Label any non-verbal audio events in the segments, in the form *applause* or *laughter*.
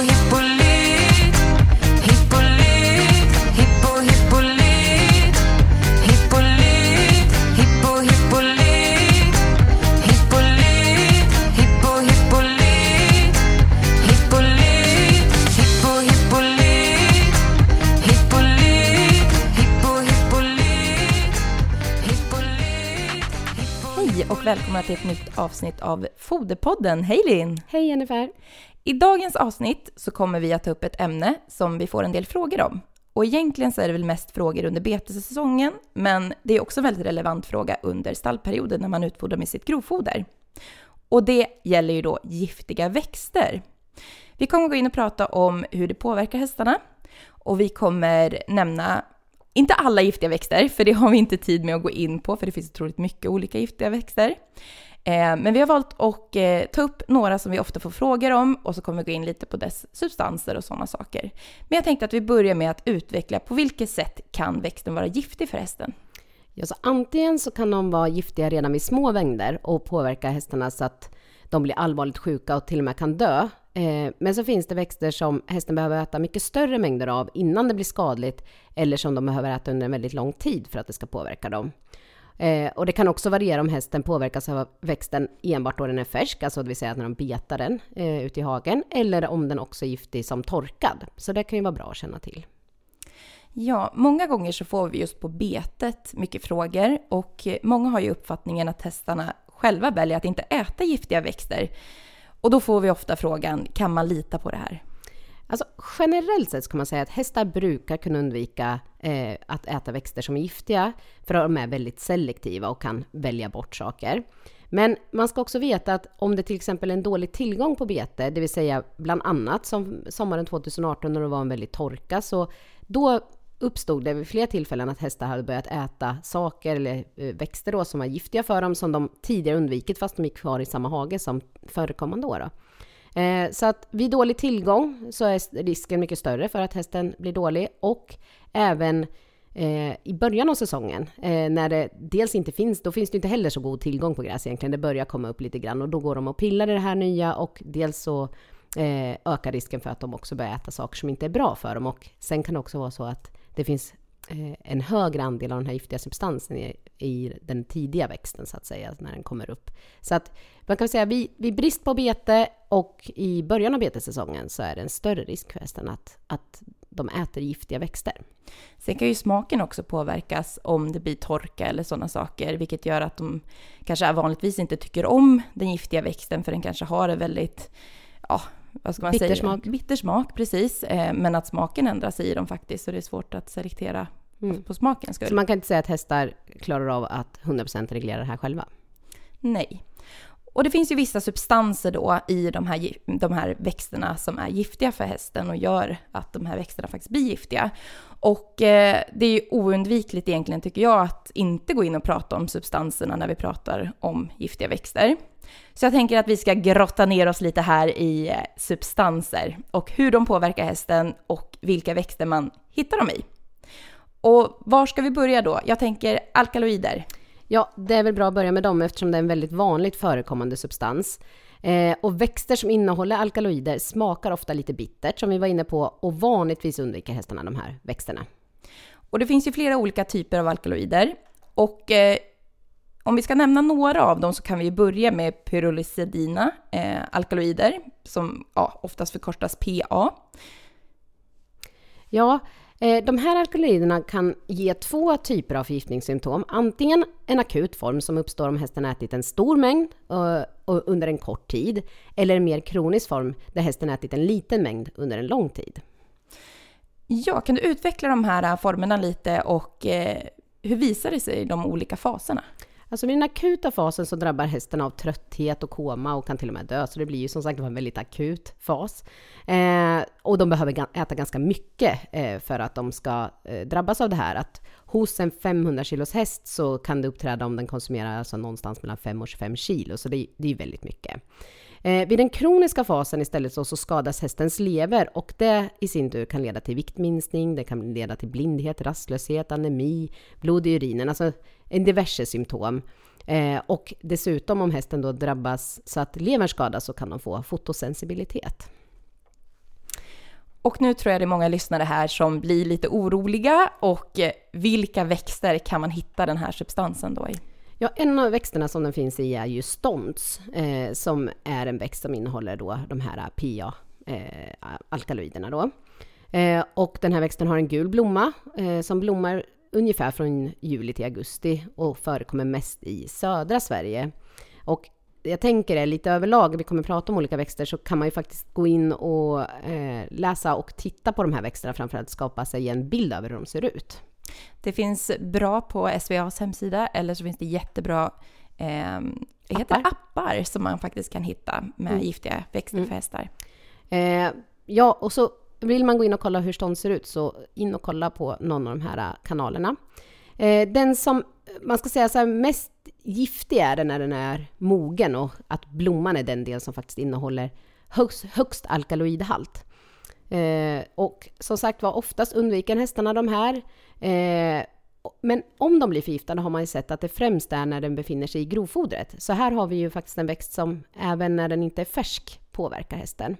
hippolyt Hippolyt, hippo hippolyt Hippolyt, hippo hippolyt Hippolyt, hippo hippolyt Hippolyt, hippo hippolyt Hippolyt, hippo hippolyt Hippolyt, hippo Hej och välkomna till ett nytt avsnitt av Foderpodden. Hej Linn! Hej Jennifer! I dagens avsnitt så kommer vi att ta upp ett ämne som vi får en del frågor om. Och egentligen så är det väl mest frågor under betessäsongen, men det är också en väldigt relevant fråga under stallperioden när man utfodrar med sitt grovfoder. Och det gäller ju då giftiga växter. Vi kommer gå in och prata om hur det påverkar hästarna och vi kommer nämna inte alla giftiga växter, för det har vi inte tid med att gå in på, för det finns otroligt mycket olika giftiga växter. Eh, men vi har valt att eh, ta upp några som vi ofta får frågor om och så kommer vi gå in lite på dess substanser och sådana saker. Men jag tänkte att vi börjar med att utveckla på vilket sätt kan växten vara giftig för hästen? Ja, så antingen så kan de vara giftiga redan vid små mängder och påverka hästarna så att de blir allvarligt sjuka och till och med kan dö. Eh, men så finns det växter som hästen behöver äta mycket större mängder av innan det blir skadligt eller som de behöver äta under en väldigt lång tid för att det ska påverka dem. Eh, Och det kan också variera om hästen påverkas av växten enbart då den är färsk, alltså det vill säga när de betar den eh, ute i hagen, eller om den också är giftig som torkad. Så det kan ju vara bra att känna till. Ja, många gånger så får vi just på betet mycket frågor och många har ju uppfattningen att hästarna själva väljer att inte äta giftiga växter. Och då får vi ofta frågan, kan man lita på det här? Alltså, generellt sett ska man säga att hästar brukar kunna undvika eh, att äta växter som är giftiga, för de är väldigt selektiva och kan välja bort saker. Men man ska också veta att om det till exempel är en dålig tillgång på bete, det vill säga bland annat som sommaren 2018 när det var en väldig torka, så då uppstod det vid flera tillfällen att hästar hade börjat äta saker eller eh, växter då som var giftiga för dem, som de tidigare undvikit fast de gick kvar i samma hage som förekommande år. Då. Eh, Så att vid dålig tillgång så är risken mycket större för att hästen blir dålig och även eh, i början av säsongen eh, när det dels inte finns, då finns det inte heller så god tillgång på gräs egentligen. Det börjar komma upp lite grann och då går de och pillar i det här nya och dels så eh, ökar risken för att de också börjar äta saker som inte är bra för dem och sen kan det också vara så att det finns Eh, en högre andel av den här giftiga substansen i, i den tidiga växten så att säga, när den kommer upp. Så att man kan säga vid, vid brist på bete och i början av betessäsongen så är det en större risk för hästen att, att de äter giftiga växter. Sen kan ju smaken också påverkas om det blir torka eller sådana saker, vilket gör att de kanske vanligtvis inte tycker om den giftiga växten, för den kanske har en väldigt, ja, vad ska man säga? Bittersmak. Bittersmak, precis. Eh, Men att smaken ändras i dem faktiskt, så det är svårt att selektera Mm. på smakens skull. Så man kan inte säga att hästar klarar av att 100% reglera det här själva. Nej. Och det finns ju vissa substanser då i de här, de här växterna som är giftiga för hästen och gör att de här växterna faktiskt blir giftiga. Och eh, det är ju oundvikligt egentligen tycker jag att inte gå in och prata om substanserna när vi pratar om giftiga växter. Så jag tänker att vi ska grotta ner oss lite här i eh, substanser och hur de påverkar hästen och vilka växter man hittar dem i. Och var ska vi börja då? Jag tänker alkaloider. Ja, det är väl bra att börja med dem eftersom det är en väldigt vanligt förekommande substans. Eh, och växter som innehåller alkaloider smakar ofta lite bittert som vi var inne på och vanligtvis undviker hästarna de här växterna. Och det finns ju flera olika typer av alkaloider. Och eh, om vi ska nämna några av dem så kan vi börja med pyrolysidina eh, alkaloider, som ja, oftast förkortas PA. Ja, Eh, de här alkaloiderna kan ge två typer av förgiftningssymptom. Antingen en akut form som uppstår om hästen ätit en stor mängd eh, och under en kort tid, eller en mer kronisk form där hästen ätit en liten mängd under en lång tid. Ja, kan du utveckla de här eh, formerna lite och hur visar det sig i de olika faserna? Alltså i den akuta fasen så drabbar hästen av trötthet och koma och kan till och med dö, så det blir ju som sagt en väldigt akut fas. Eh, och de behöver äta ganska mycket eh, för att de ska eh, drabbas av det här. Att hos en 500 kilos häst så kan det uppträda om den konsumerar alltså någonstans mellan 5 och 25 kilo, så det, det är väldigt mycket. Eh, vid den kroniska fasen istället så, så skadas hästens lever och det i sin tur kan leda till viktminskning, det kan leda till blindhet, rastlöshet, anemi, blod i urinen, alltså en diverse symptom. Eh, och dessutom om hästen då drabbas så att levern skadas så kan de få fotosensibilitet. Och nu tror jag det är många lyssnare här som blir lite oroliga och eh, vilka växter kan man hitta den här substansen då i? Ja, en av växterna som den finns i är ju stånds, eh, som är en växt som innehåller då de här PA-alkaloiderna eh, eh då. Eh, och den här växten har en gul blomma eh, som blommar ungefär från juli till augusti och förekommer mest i södra Sverige. Och jag tänker det, lite överlag, vi kommer prata om olika växter, så kan man ju faktiskt gå in och eh, läsa och titta på de här växterna, framförallt skapa sig en bild över hur de ser ut. Det finns bra på SVAs hemsida eller så finns det jättebra eh, heter Appar. appar som man faktiskt kan hitta med Mm. giftiga växter Mm. för hästar. Eh, ja, och så vill man gå in och kolla hur stånd ser ut, så in och kolla på någon av de här eh, kanalerna. Eh, den som man ska säga så här, mest giftig är den när den är mogen och att blomman är den del som faktiskt innehåller högst, högst alkaloidhalt. Eh, och som sagt var, oftast undviker hästarna de här. Eh, men om de blir förgiftade har man ju sett att det främst är när den befinner sig i grovfodret. Så här har vi ju faktiskt en växt som även när den inte är färsk påverkar hästen.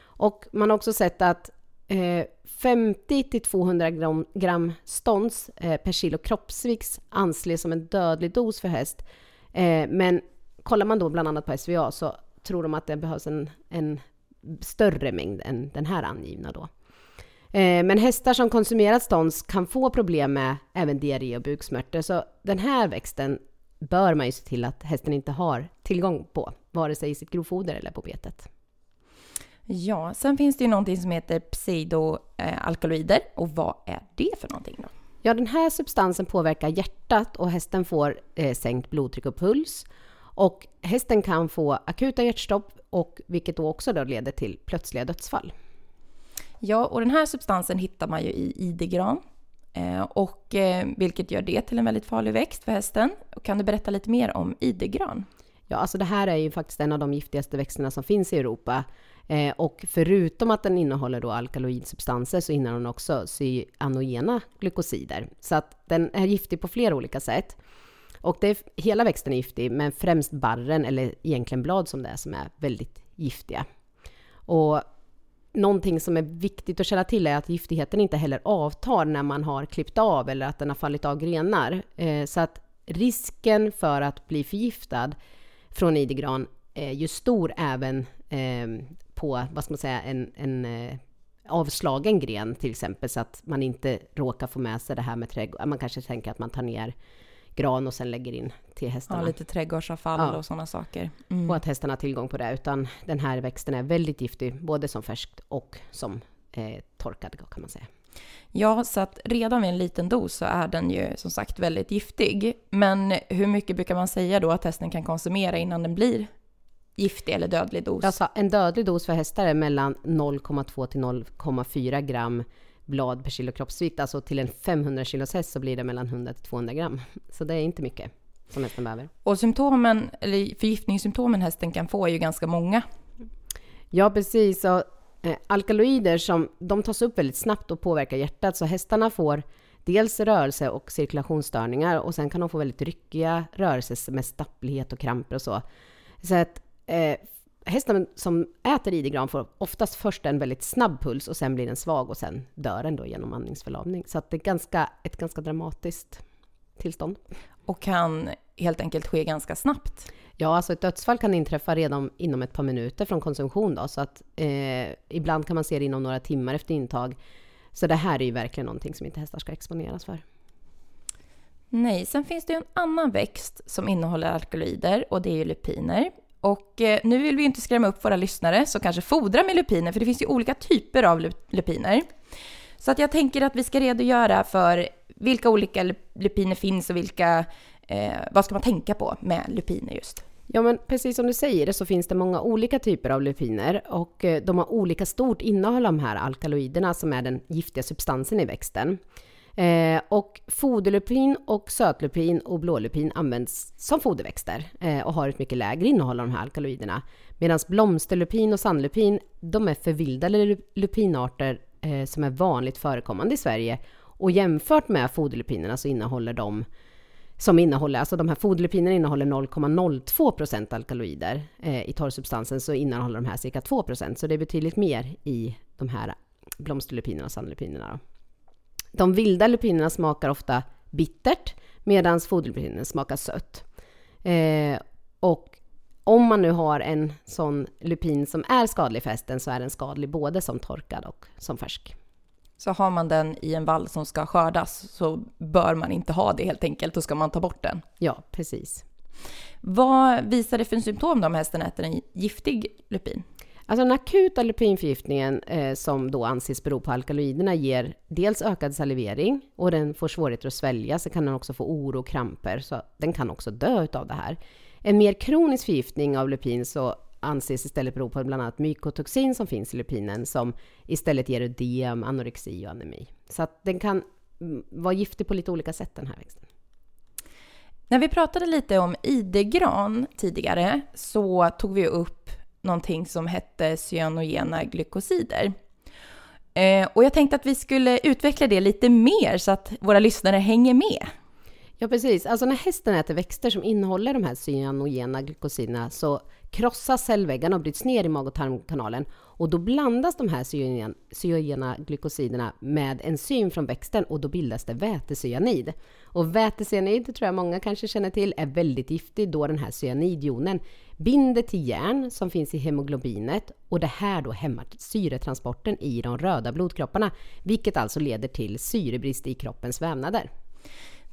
Och man har också sett att eh, 50 till 200 gram, gram stånds eh, per kilo kroppsvikt anses som en dödlig dos för häst. Eh, men kollar man då bland annat på SVA så tror de att det behövs en, en större mängd än den här angivna då. Eh, Men hästar som konsumerat stånds kan få problem med även diarré och buksmärtor. Så den här växten bör man ju se till att hästen inte har tillgång på, vare sig i sitt grovfoder eller på betet. Ja, sen finns det ju någonting som heter pseudoalkaloider. Och vad är det för någonting då? Ja, den här substansen påverkar hjärtat och hästen får eh, sänkt blodtryck och puls. Och hästen kan få akuta hjärtstopp, och vilket då också då leder till plötsliga dödsfall. Ja, och den här substansen hittar man ju i idegran. Eh, och eh, vilket gör det till en väldigt farlig växt för hästen. Kan du berätta lite mer om idegran? Ja, alltså det här är ju faktiskt en av de giftigaste växterna som finns i Europa. Eh, och förutom att den innehåller då alkaloidsubstanser så innehåller den också cyanogena glykosider. Så att den är giftig på flera olika sätt. Och det är, hela växten är giftig, men främst barren, eller egentligen blad som det är, som är väldigt giftiga. Och någonting som är viktigt att känna till är att giftigheten inte heller avtar när man har klippt av eller att den har fallit av grenar. Eh, så att risken för att bli förgiftad från idegran är ju stor även eh, på, vad ska man säga, en, en eh, avslagen gren till exempel, så att man inte råkar få med sig det här med trädgård. Man kanske tänker att man tar ner gran och sen lägger in till hästarna. Ja, lite trädgårdsavfall Ja. och sådana saker. Mm. Och att hästarna har tillgång på det, utan den här växten är väldigt giftig, både som färskt och som eh, torkad kan man säga. Ja, så att redan vid en liten dos så är den ju som sagt väldigt giftig. Men hur mycket brukar man säga då att hästen kan konsumera innan den blir giftig eller dödlig dos? Alltså en dödlig dos för hästar är mellan 0,2 till 0,4 gram blad per kilo kroppsvikt. Alltså till en 500 kilos häst så blir det mellan 100 till 200 gram. Så det är inte mycket som hästen behöver. Och symptomen, eller förgiftningssymptomen hästen kan få är ju ganska många. Ja, precis. Och, eh, alkaloider som, de tas upp väldigt snabbt och påverkar hjärtat. Så hästarna får dels rörelse och cirkulationsstörningar och sen kan de få väldigt ryckiga rörelser med stapplighet och kramper och så. Så att eh, hästen som äter idegran får oftast först en väldigt snabb puls och sen blir den svag och sen dör den då genom andningsförlamning. Så att det är ganska, ett ganska dramatiskt tillstånd. Och kan helt enkelt ske ganska snabbt. Ja, alltså ett dödsfall kan inträffa redan inom ett par minuter från konsumtion då, så att eh, ibland kan man se det inom några timmar efter intag. Så det här är ju verkligen någonting som inte hästar ska exponeras för. Nej, sen finns det ju en annan växt som innehåller alkaloider och det är ju lupiner. Och eh, nu vill vi ju inte skrämma upp våra lyssnare som kanske fodrar med lupiner, för det finns ju olika typer av lupiner. Så att jag tänker att vi ska redogöra för vilka olika lupiner finns och vilka, eh, vad ska man tänka på med lupiner just. Ja, men precis som du säger så finns det många olika typer av lupiner och eh, de har olika stort innehåll av de här alkaloiderna som är den giftiga substansen i växten. Eh, och foderlupin och sötlupin och blålupin används som foderväxter eh, och har ett mycket lägre innehåll av de här alkaloiderna. Medan blomsterlupin och sandlupin, de är förvildade lupinarter eh, som är vanligt förekommande i Sverige. Och jämfört med foderlupinerna så innehåller de som innehåller, alltså de här foderlupinerna innehåller 0,02% alkaloider. Eh, I torrsubstansen så innehåller de här cirka 2%, så det är betydligt mer i de här blomsterlupinerna och sandlupinerna. Då. De vilda lupinerna smakar ofta bittert medan foderlupinen smakar sött. Eh, och om man nu har en sån lupin som är skadlig för hästen så är den skadlig både som torkad och som färsk. Så har man den i en vall som ska skördas så bör man inte ha det helt enkelt, då ska man ta bort den. Ja, precis. Vad visar det för symptom då om hästen äter en giftig lupin? Alltså den akuta lupinförgiftningen eh, som då anses bero på alkaloiderna ger dels ökad salivering och den får svårigheter att svälja, så kan den också få oro och kramper, så den kan också dö utav det här. En mer kronisk förgiftning av lupin så anses istället bero på bland annat mykotoxin som finns i lupinen som istället ger ödem, anorexi och anemi. Så att den kan mm, vara giftig på lite olika sätt den här växten. När vi pratade lite om idegran tidigare så tog vi upp någonting som hette cyanogena glykosider. Eh, och jag tänkte att vi skulle utveckla det lite mer så att våra lyssnare hänger med. Ja, precis. Alltså när hästen äter växter som innehåller de här cyanogena glykosiderna så krossas cellväggarna och bryts ner i mag och tarmkanalen och då blandas de här cyanogena glykosiderna med enzym från växten och då bildas det vätecyanid. Och vätecyanid, tror jag många kanske känner till, är väldigt giftig då den här cyanidjonen binder till järn som finns i hemoglobinet och det här då hämmar syretransporten i de röda blodkropparna, vilket alltså leder till syrebrist i kroppens vävnader.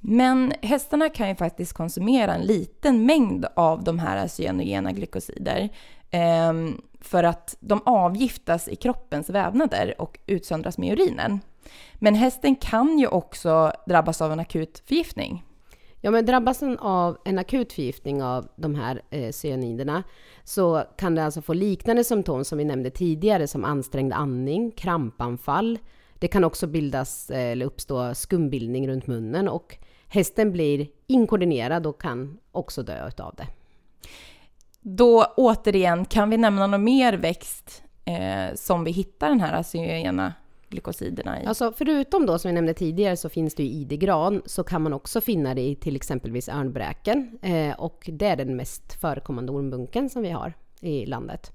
Men hästarna kan ju faktiskt konsumera en liten mängd av de här cyanogena glykosider ehm, för att de avgiftas i kroppens vävnader och utsöndras med urinen. Men hästen kan ju också drabbas av en akut förgiftning. Ja, men drabbas den av en akut förgiftning av de här eh, cyaniderna så kan det alltså få liknande symptom som vi nämnde tidigare som ansträngd andning, krampanfall. Det kan också bildas eh, eller uppstå skumbildning runt munnen och hästen blir inkoordinerad och kan också dö utav det. Då återigen, kan vi nämna någon mer växt eh, som vi hittar den här cyanogena glykosiderna i? Alltså förutom då som vi nämnde tidigare så finns det ju idegran så kan man också finna det i till exempelvis örnbräken eh, och det är den mest förekommande ormbunken som vi har i landet.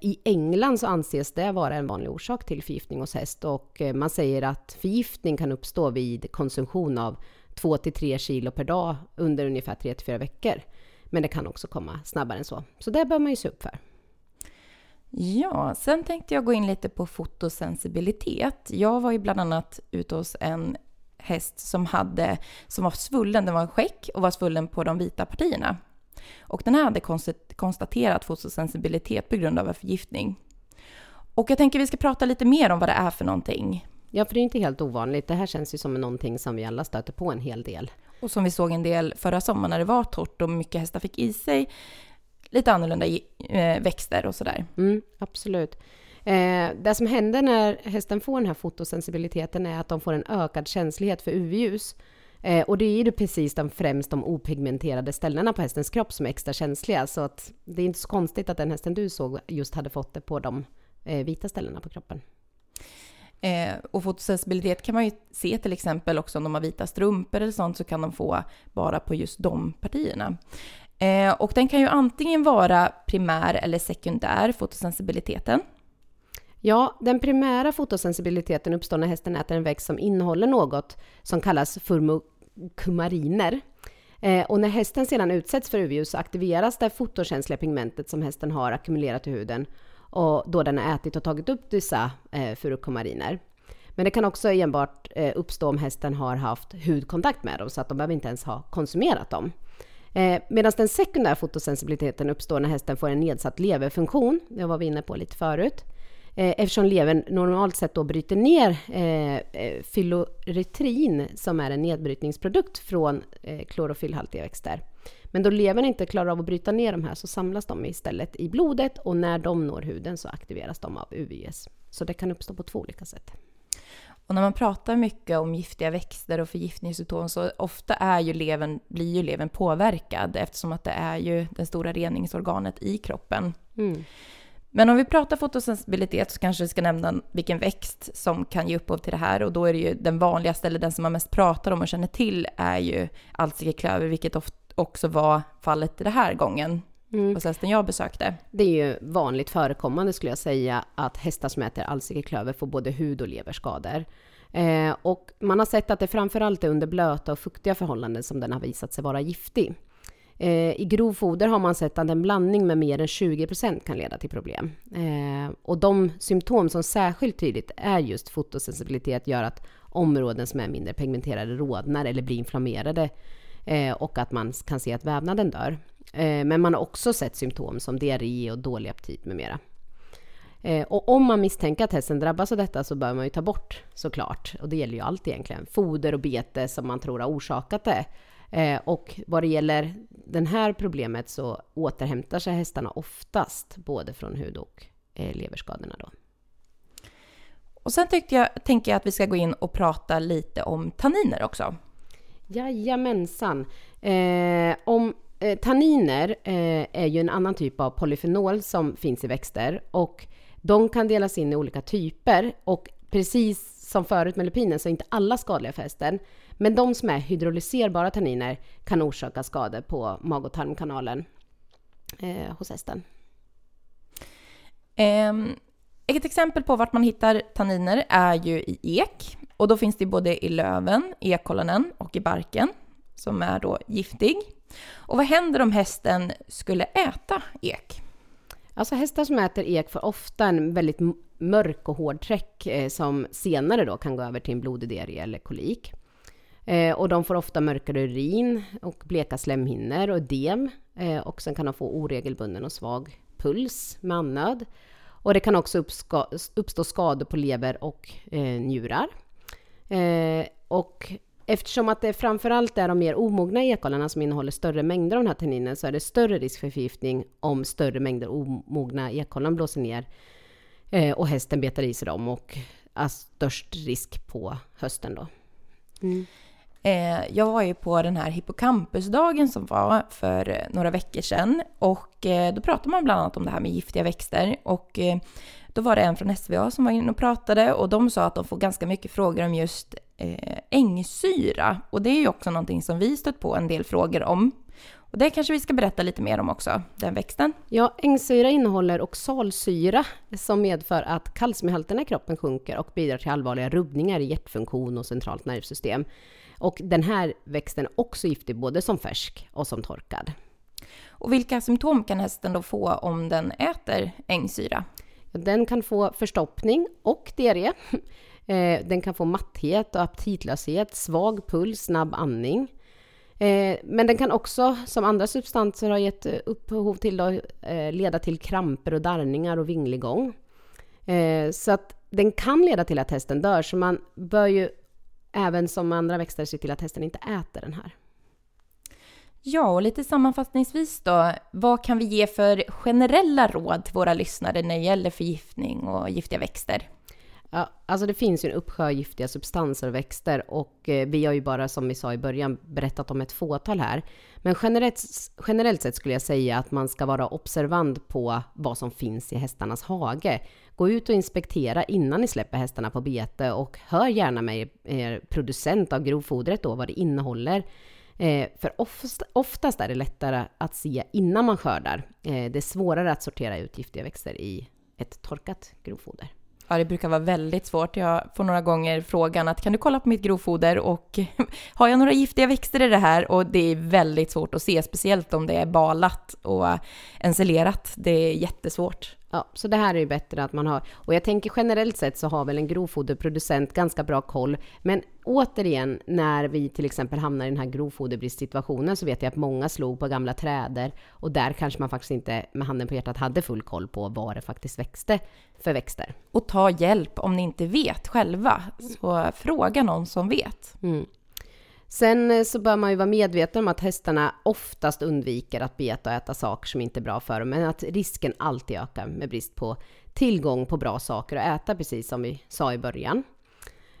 I England så anses det vara en vanlig orsak till förgiftning hos häst och eh, man säger att förgiftning kan uppstå vid konsumtion av 2-3 kilo per dag under ungefär 3-4 veckor. Men det kan också komma snabbare än så. Så det bör man ju se upp för. Ja, sen tänkte jag gå in lite på fotosensibilitet. Jag var ju bland annat ute hos en häst som, hade, som var svullen, den var en skäck och var svullen på de vita partierna. Och den här hade konstaterat fotosensibilitet på grund av en förgiftning. Och jag tänker vi ska prata lite mer om vad det är för någonting. Ja, för det är inte helt ovanligt. Det här känns ju som någonting som vi alla stöter på en hel del. Och som vi såg en del förra sommaren när det var torrt och mycket hästar fick i sig lite annorlunda eh, växter och sådär. Mm, absolut. Eh, det som händer när hästen får den här fotosensibiliteten är att de får en ökad känslighet för UV-ljus. Eh, och det är ju precis de främst de opigmenterade ställena på hästens kropp som är extra känsliga. Så att det är inte så konstigt att den hästen du såg just hade fått det på de eh, vita ställena på kroppen. Eh, och fotosensibilitet kan man ju se till exempel också om de har vita strumpor eller sånt så kan de få bara på just de partierna. Eh, och den kan ju antingen vara primär eller sekundär fotosensibiliteten. Ja, den primära fotosensibiliteten uppstår när hästen äter en växt som innehåller något som kallas kumariner. Eh, och när hästen sedan utsätts för UV-ljus så aktiveras det fotokänsliga pigmentet som hästen har ackumulerat i huden och då den har ätit och tagit upp dessa eh. Men det kan också enbart eh, uppstå om hästen har haft hudkontakt med dem så att de behöver inte ens ha konsumerat dem. Eh, Medan den sekundära fotosensibiliteten uppstår när hästen får en nedsatt leverfunktion, det var vi inne på lite förut, eftersom levern normalt sett då bryter ner eh, eh fyloretrin som är en nedbrytningsprodukt från eh, klorofyllhaltiga växter. Men då levern inte klarar av att bryta ner de här så samlas de istället i blodet och när de når huden så aktiveras de av UVS. Så det kan uppstå på två olika sätt. Och när man pratar mycket om giftiga växter och förgiftningssymptom så ofta är ju levern, blir ju levern påverkad eftersom att det är ju det stora reningsorganet i kroppen. Mm. Men om vi pratar fotosensibilitet så kanske vi ska nämna vilken växt som kan ge upphov till det här och då är det ju den vanligaste eller den som man mest pratar om och känner till är ju alsikeklöver vilket också var fallet den här gången. hos hästen jag besökte. Det är ju vanligt förekommande skulle jag säga att hästar som äter alsikeklöver får både hud och leverskador. Eh, och man har sett att det framförallt är under blöta och fuktiga förhållanden som den har visat sig vara giftig. Eh, I grovfoder har man sett att en blandning med mer än 20% kan leda till problem. Eh, och de symptom som särskilt tydligt är just fotosensibilitet gör att områden som är mindre pigmenterade rodnar eller blir inflammerade eh, och att man kan se att vävnaden dör. Eh, men man har också sett symptom som diarré och dålig aptit med mera. Eh, och om man misstänker att hästen drabbas av detta så bör man ju ta bort såklart, och det gäller ju allt egentligen, foder och bete som man tror har orsakat det. Eh, och vad det gäller det här problemet så återhämtar sig hästarna oftast både från hud och eh, leverskadorna då. Och sen tyckte jag, tänker jag att vi ska gå in och prata lite om tanniner också. Jajamensan. Eh, om eh, tanniner eh, är ju en annan typ av polyfenol som finns i växter och de kan delas in i olika typer och precis som förut med lupinen så är inte alla skadliga för hästen. Men de som är hydrolyserbara tanniner kan orsaka skador på mag och tarmkanalen eh, hos hästen. Ehm, ett exempel på vart man hittar tanniner är ju i ek. Och då finns det både i löven, ekollonen och i barken som är då giftig. Och vad händer om hästen skulle äta ek? Alltså hästar som äter ek får ofta en väldigt mörk och hård träck eh, som senare då kan gå över till en blodig diarré eller kolik. Eh, och de får ofta mörkare urin och bleka slemhinnor och ödem. Eh, och sen kan de få oregelbunden och svag puls med andnöd. Och det kan också uppska- uppstå skador på lever och eh, njurar. Eh, och eftersom att det framförallt är de mer omogna ekollarna som innehåller större mängder av den här tanninen så är det större risk för förgiftning om större mängder omogna ekollon blåser ner eh, och hästen betar i sig dem och är störst risk på hösten då. Mm. Eh, jag var ju på den här hippocampusdagen som var för eh, några veckor sedan och eh, då pratade man bland annat om det här med giftiga växter och eh, då var det en från SVA som var inne och pratade och de sa att de får ganska mycket frågor om just eh, ängsyra och det är ju också någonting som vi stött på en del frågor om. Och det kanske vi ska berätta lite mer om också, den växten. Ja, ängsyra innehåller oxalsyra som medför att kalciumhalterna i kroppen sjunker och bidrar till allvarliga rubbningar i hjärtfunktion och centralt nervsystem. Och den här växten är också giftig både som färsk och som torkad. Och vilka symptom kan hästen då få om den äter ängsyra? Den kan få förstoppning och diarré. *laughs* Eh, Den kan få matthet och aptitlöshet, svag puls, snabb andning. Eh, Men den kan också, som andra substanser har gett upphov till, då, eh, leda till kramper och darrningar och vingligång. Eh, Så att den kan leda till att hästen dör, så man bör ju även som andra växter se till att hästen inte äter den här. Ja, och lite sammanfattningsvis då, vad kan vi ge för generella råd till våra lyssnare när det gäller förgiftning och giftiga växter? Ja, alltså det finns ju en uppsjö giftiga substanser och växter och eh, vi har ju bara som vi sa i början berättat om ett fåtal här. Men generellt, generellt sett skulle jag säga att man ska vara observant på vad som finns i hästarnas hage. Gå ut och inspektera innan ni släpper hästarna på bete och hör gärna med er, er producent av grovfodret då vad det innehåller. Eh, för oftast, oftast är det lättare att se innan man skördar. Eh, det är svårare att sortera ut giftiga växter i ett torkat grovfoder. Ja, det brukar vara väldigt svårt. Jag får några gånger frågan att kan du kolla på mitt grovfoder och *laughs* har jag några giftiga växter i det här? Och det är väldigt svårt att se, speciellt om det är balat och ensilerat. Det är jättesvårt. Ja, så det här är ju bättre att man har. Och jag tänker generellt sett så har väl en grovfoderproducent ganska bra koll. Men återigen, när vi till exempel hamnar i den här grovfoderbristsituationen så vet jag att många slog på gamla träder och där kanske man faktiskt inte med handen på hjärtat hade full koll på vad det faktiskt växte för växter. Och ta hjälp om ni inte vet själva. Så fråga någon som vet. Sen eh, så bör man ju vara medveten om att hästarna oftast undviker att beta och äta saker som inte är bra för dem, men att risken alltid ökar med brist på tillgång på bra saker att äta, precis som vi sa i början.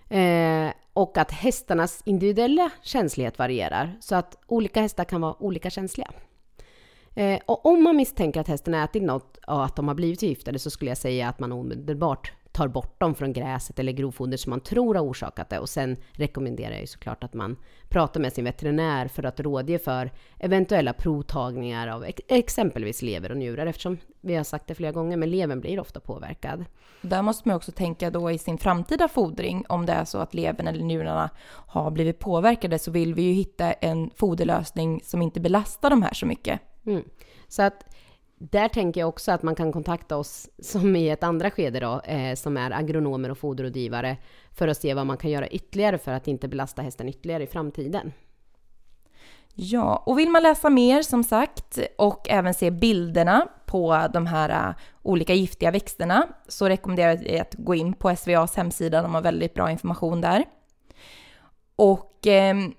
Eh, och att hästarnas individuella känslighet varierar, så att olika hästar kan vara olika känsliga. Eh, och om man misstänker att hästen har ätit något och att de har blivit förgiftade så skulle jag säga att man omedelbart tar bort dem från gräset eller grovfoder som man tror har orsakat det. Och sen rekommenderar jag ju såklart att man pratar med sin veterinär för att rådge för eventuella provtagningar av ex- exempelvis lever och njurar eftersom vi har sagt det flera gånger, men levern blir ofta påverkad. Där måste man också tänka då i sin framtida fodring, om det är så att levern eller njurarna har blivit påverkade, så vill vi ju hitta en foderlösning som inte belastar de här så mycket. Mm. Så att där tänker jag också att man kan kontakta oss som i ett andra skede då, eh, som är agronomer och foderrådgivare för att se vad man kan göra ytterligare för att inte belasta hästen ytterligare i framtiden. Ja, och vill man läsa mer som sagt och även se bilderna på de här uh, olika giftiga växterna så rekommenderar jag att gå in på SVAs hemsida, de har väldigt bra information där. Och, ehm,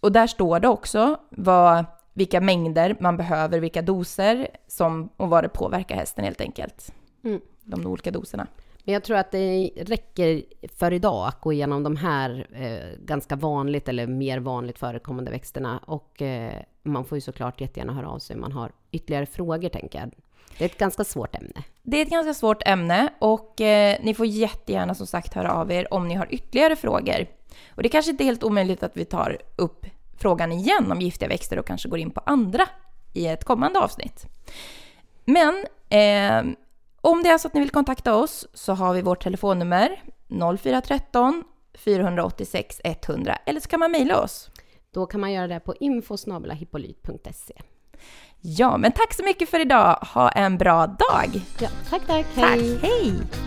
och där står det också vad, vilka mängder man behöver, vilka doser som, och vad det påverkar hästen helt enkelt. Mm. De olika doserna. Men jag tror att det räcker för idag att gå igenom de här eh, ganska vanligt eller mer vanligt förekommande växterna. Och eh, man får ju såklart jättegärna höra av sig om man har ytterligare frågor, tänker jag. Det är ett ganska svårt ämne. Det är ett ganska svårt ämne och eh, ni får jättegärna som sagt höra av er om ni har ytterligare frågor. Och det är kanske inte är helt omöjligt att vi tar upp frågan igen om giftiga växter och kanske går in på andra i ett kommande avsnitt. Men eh, om det är så att ni vill kontakta oss så har vi vårt telefonnummer 0413 486 100 eller så kan man mejla oss. Då kan man göra det på infosnabelahippolyt.se. Ja, men tack så mycket för idag. Ha en bra dag. Ja, tack, tack. Tack, hej!